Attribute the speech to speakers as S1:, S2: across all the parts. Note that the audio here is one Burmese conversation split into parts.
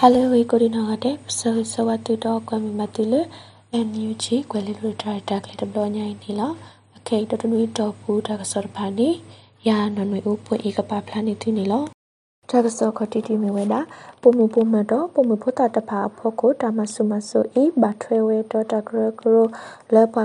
S1: Hello we ko dina ga de so so wa tu do kwa mi ma tu le NUG ကွယ်လေးလိုတာတာကလေးတဘလညိုင်းနီလာအခေတတနွေတော့ဘူးတာကစောဖာနီယာနနွေဦးပွင့်ဧကပါဖလာနေသူနီလောတာကစောခတိတိမီဝဲတာပုံမပုံမတော့ပုံမဖို့တာတဖာဖို့ကိုတာမဆုမဆုဤဘာထွဲဝဲတော့တာကရကရလဲပါ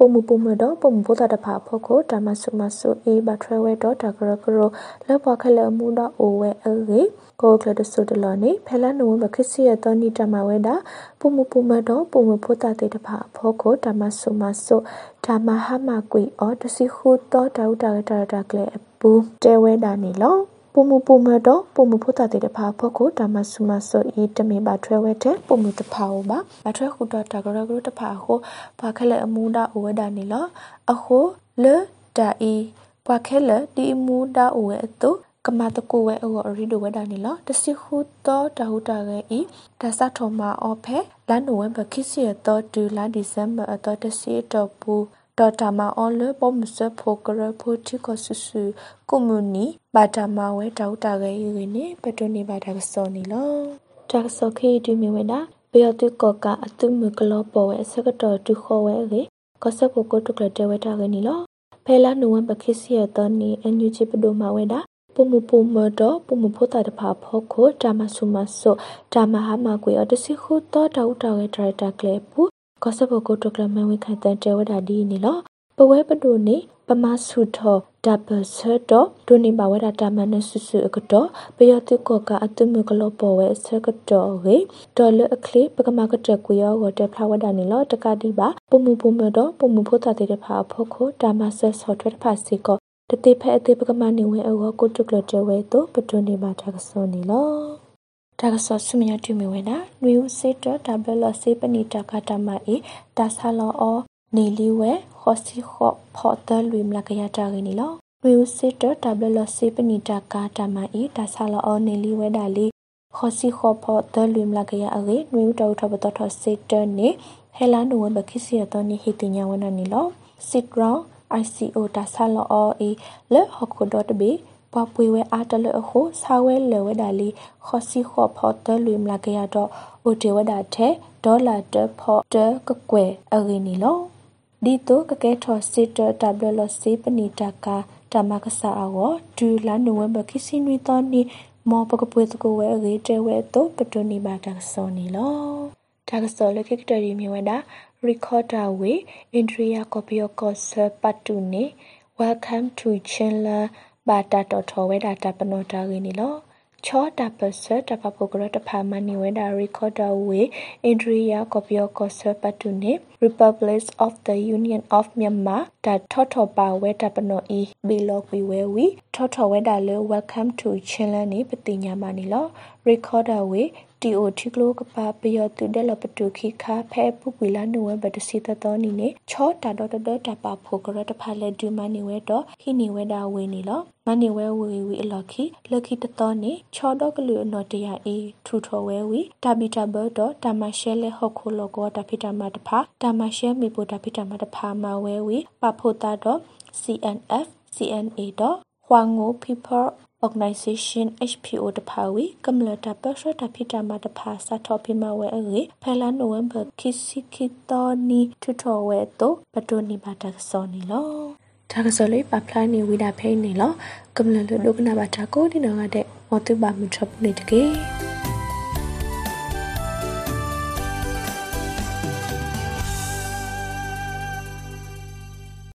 S1: ခလဲမူနာအိုဝဲအေကိုကလဆုတလတဲဝဲတာရနီလောပုံမပုံမတော့ပုံမဖို့တာတဖာဖို့ကိုတာမဆုမဆုဤဘာထွဲဝဲတော့တာကရကရလဲပါခလဲမူနာအိုဝဲအေကိုကလဒဆုတလနေဖဲလာနဝမခရစီယတနီတမဝဲတာပုံမပုံမတော့ပုံမဖို့တာတဲ့တဖာဖို့ကိုတာမဆုမဆုတာမဟာမကွေအော်တစီခုတော့တောက်တာတာတာကလေဘူးတဲဝဲတာနေလော ပုံမပုံမတော့ပုံမဖို့တာတဲ့တဖာဖို့ကိုတာမဆုမဆုဤတမေပါထွဲဝဲတဲ့ပုံမတဖာဟောပါအထွဲခုတော့တာကရကရတဖာဟောဘာခလဲအမူဒါဝဲတာနေလောအခုလေတာဤပွားခဲလဒီမူဒါဝဲအတုကမတကိုဝဲအော်ရီဒိုဝဲဒါနီလောတစီခုတော့တဟုတာရဲ့ဤဒါစထောမာအော်ဖဲလန်နိုဝဲဘခိစီရတော့ဒူလာဒီဇမ်ဘာအတော့တစီတော့ပူ တော်တာမာအော်လေပုံမစဖိုကရဖိုတီကိုဆူဆူကွန်မြူနီဘာတာမာဝဲတောက်တာရဲ့ရင်းနေပတွနေပါတာစောနီလောတာဆောခေတူမီဝဲနာပေယတုကောကအတုမကလောပေါ်ဝဲစကတော်တူခေါ်ဝဲလေကောဆက်ဖို့ကိုတုကလတဲဝဲတာကနီလောဖဲလာနိုဝဲဘခိစီရတော့နီအန်ယူချီပဒိုမာဝဲတာပုမပုမတော့ပုမဖို့တာတဖာဖို့ကိုတာမဆုမဆုတာမဟာမကွေအတစီခုတော့တောက်တောက်ရဲ့ဒရိုက်တာကလေးပူ ကောစဘကိုတိုကလမဝိခိုင်တန်တဲဝဒါဒီနီလောပဝဲပဒိုနေပမဆုထောဒါဘဆတော့ဒုနေပါဝဲတာတာမနဆုဆုအကတော့ပယတိကောကအတုမကလောပေါ်ဝဲဆကတော့ဝေဒေါ်လာအခလီပကမကတကွေရောဝတက်ဖလာဝဒါနီလောတကတိပါပုံမှုပုံမတော့ပုံမှုဖို့တာတဲ့ဖာဖို့ခိုဒါမဆဆော့ထွဲဖာစီကောတတိဖဲအတိပကမနေဝဲအောကိုတုကလတဝဲတော့ပတွနေမှာတာကစောနေလော တာကစောဆုမရတူမီဝဲနာနွေဦးစေတတဘလစေပနီတကတမအေတာဆာလောအောနေလီဝဲခောစီခောဖော်တလွေမလကရတာရင်းနီလောနွေဦးစေတတဘလစေပနီတကတမအေတာဆာလောအောနေလီဝဲဒါလီခောစီခောဖော်တလွေမလကရအေနွေဦးတောထဘတထစေတနေဟဲလာနဝဘခိစီယတနီဟိတညာဝနနီလောစစ်ရောင်း ICO တာဆာလောအောအေလေဟခုဒတ်ဘီ ပပွေဝဲအားတလအခုစာဝဲလေဝဲဒါလီခောစီခောဖော်တလွေမလာကရတော့အိုတေဝဒါတဲ့ဒေါ်လာတဖော်တကကွယ်အရင်းနီလောဒီတော့ကကဲထော်စစ်တတဘလစီပနီတကာတမကဆာအောဒူလာနိုဝဲဘခိစီနွီတော်နီမောပကပွေတကိုဝဲရေတဲဝဲတော့ပတွနီဘာတာစောနီလောတာကစောလခိကတရီမြဝဲတာ recorder way Andrea Kopiokos Patune welcome to Chandler bata to thowe data panota gini lo ချောတာပစတပပုဂရတဖာမနီဝဲဒါရီကော်ဒါဝေအင်ဒရီယာကော်ပီယိုကောဆပတုနေ Republic of the Union of Myanmar ဒါထောထောပါဝဲတပနောအီဘီလောကွေဝဲဝီထောထောဝဲဒါလေ Welcome to Chinland နေပတိညာမနီလော Recorder ဝေ တီအိုထီကလိုကပါပယောတုဒလပတုခိခါဖဲပုကွေလာနဝဘတစီတတော်နီနေချောတာတော့တော့တပါဖိုကရတဖာလေဒူမနီဝဲတော့ဟိနီဝဲဒါဝေနီလောမနီဝဲဝေဝီအလခိလခိတတော်နေချောတော့ကလူအနော်တရာအေထူထော်ဝဲဝီတာဘီတာဘတော့တာမရှဲလေဟော့ခိုလောကောတာဖိတာမတဖာတာမရှဲမီပိုတာဖိတာမတဖာမဝဲဝီပဖိုတာတော့ CNF CNA တော့ဟွာငို people Organization HPO တဖာဝီကမ္လတာပစတာဖိတာမတဖာစာထောပိမဝဲအေဖဲလာနိုဝမ်ဘာခိစီခိတောနီထူထောဝဲတော့ပတိုနီဘာတာစောနီလောတာကစလေးပပလာနီဝိဒါဖဲနေလောကမ္လလဒုကနာဘာတာကိုဒီနောငါတဲ့မောတုဘာမထပ်နေတကေ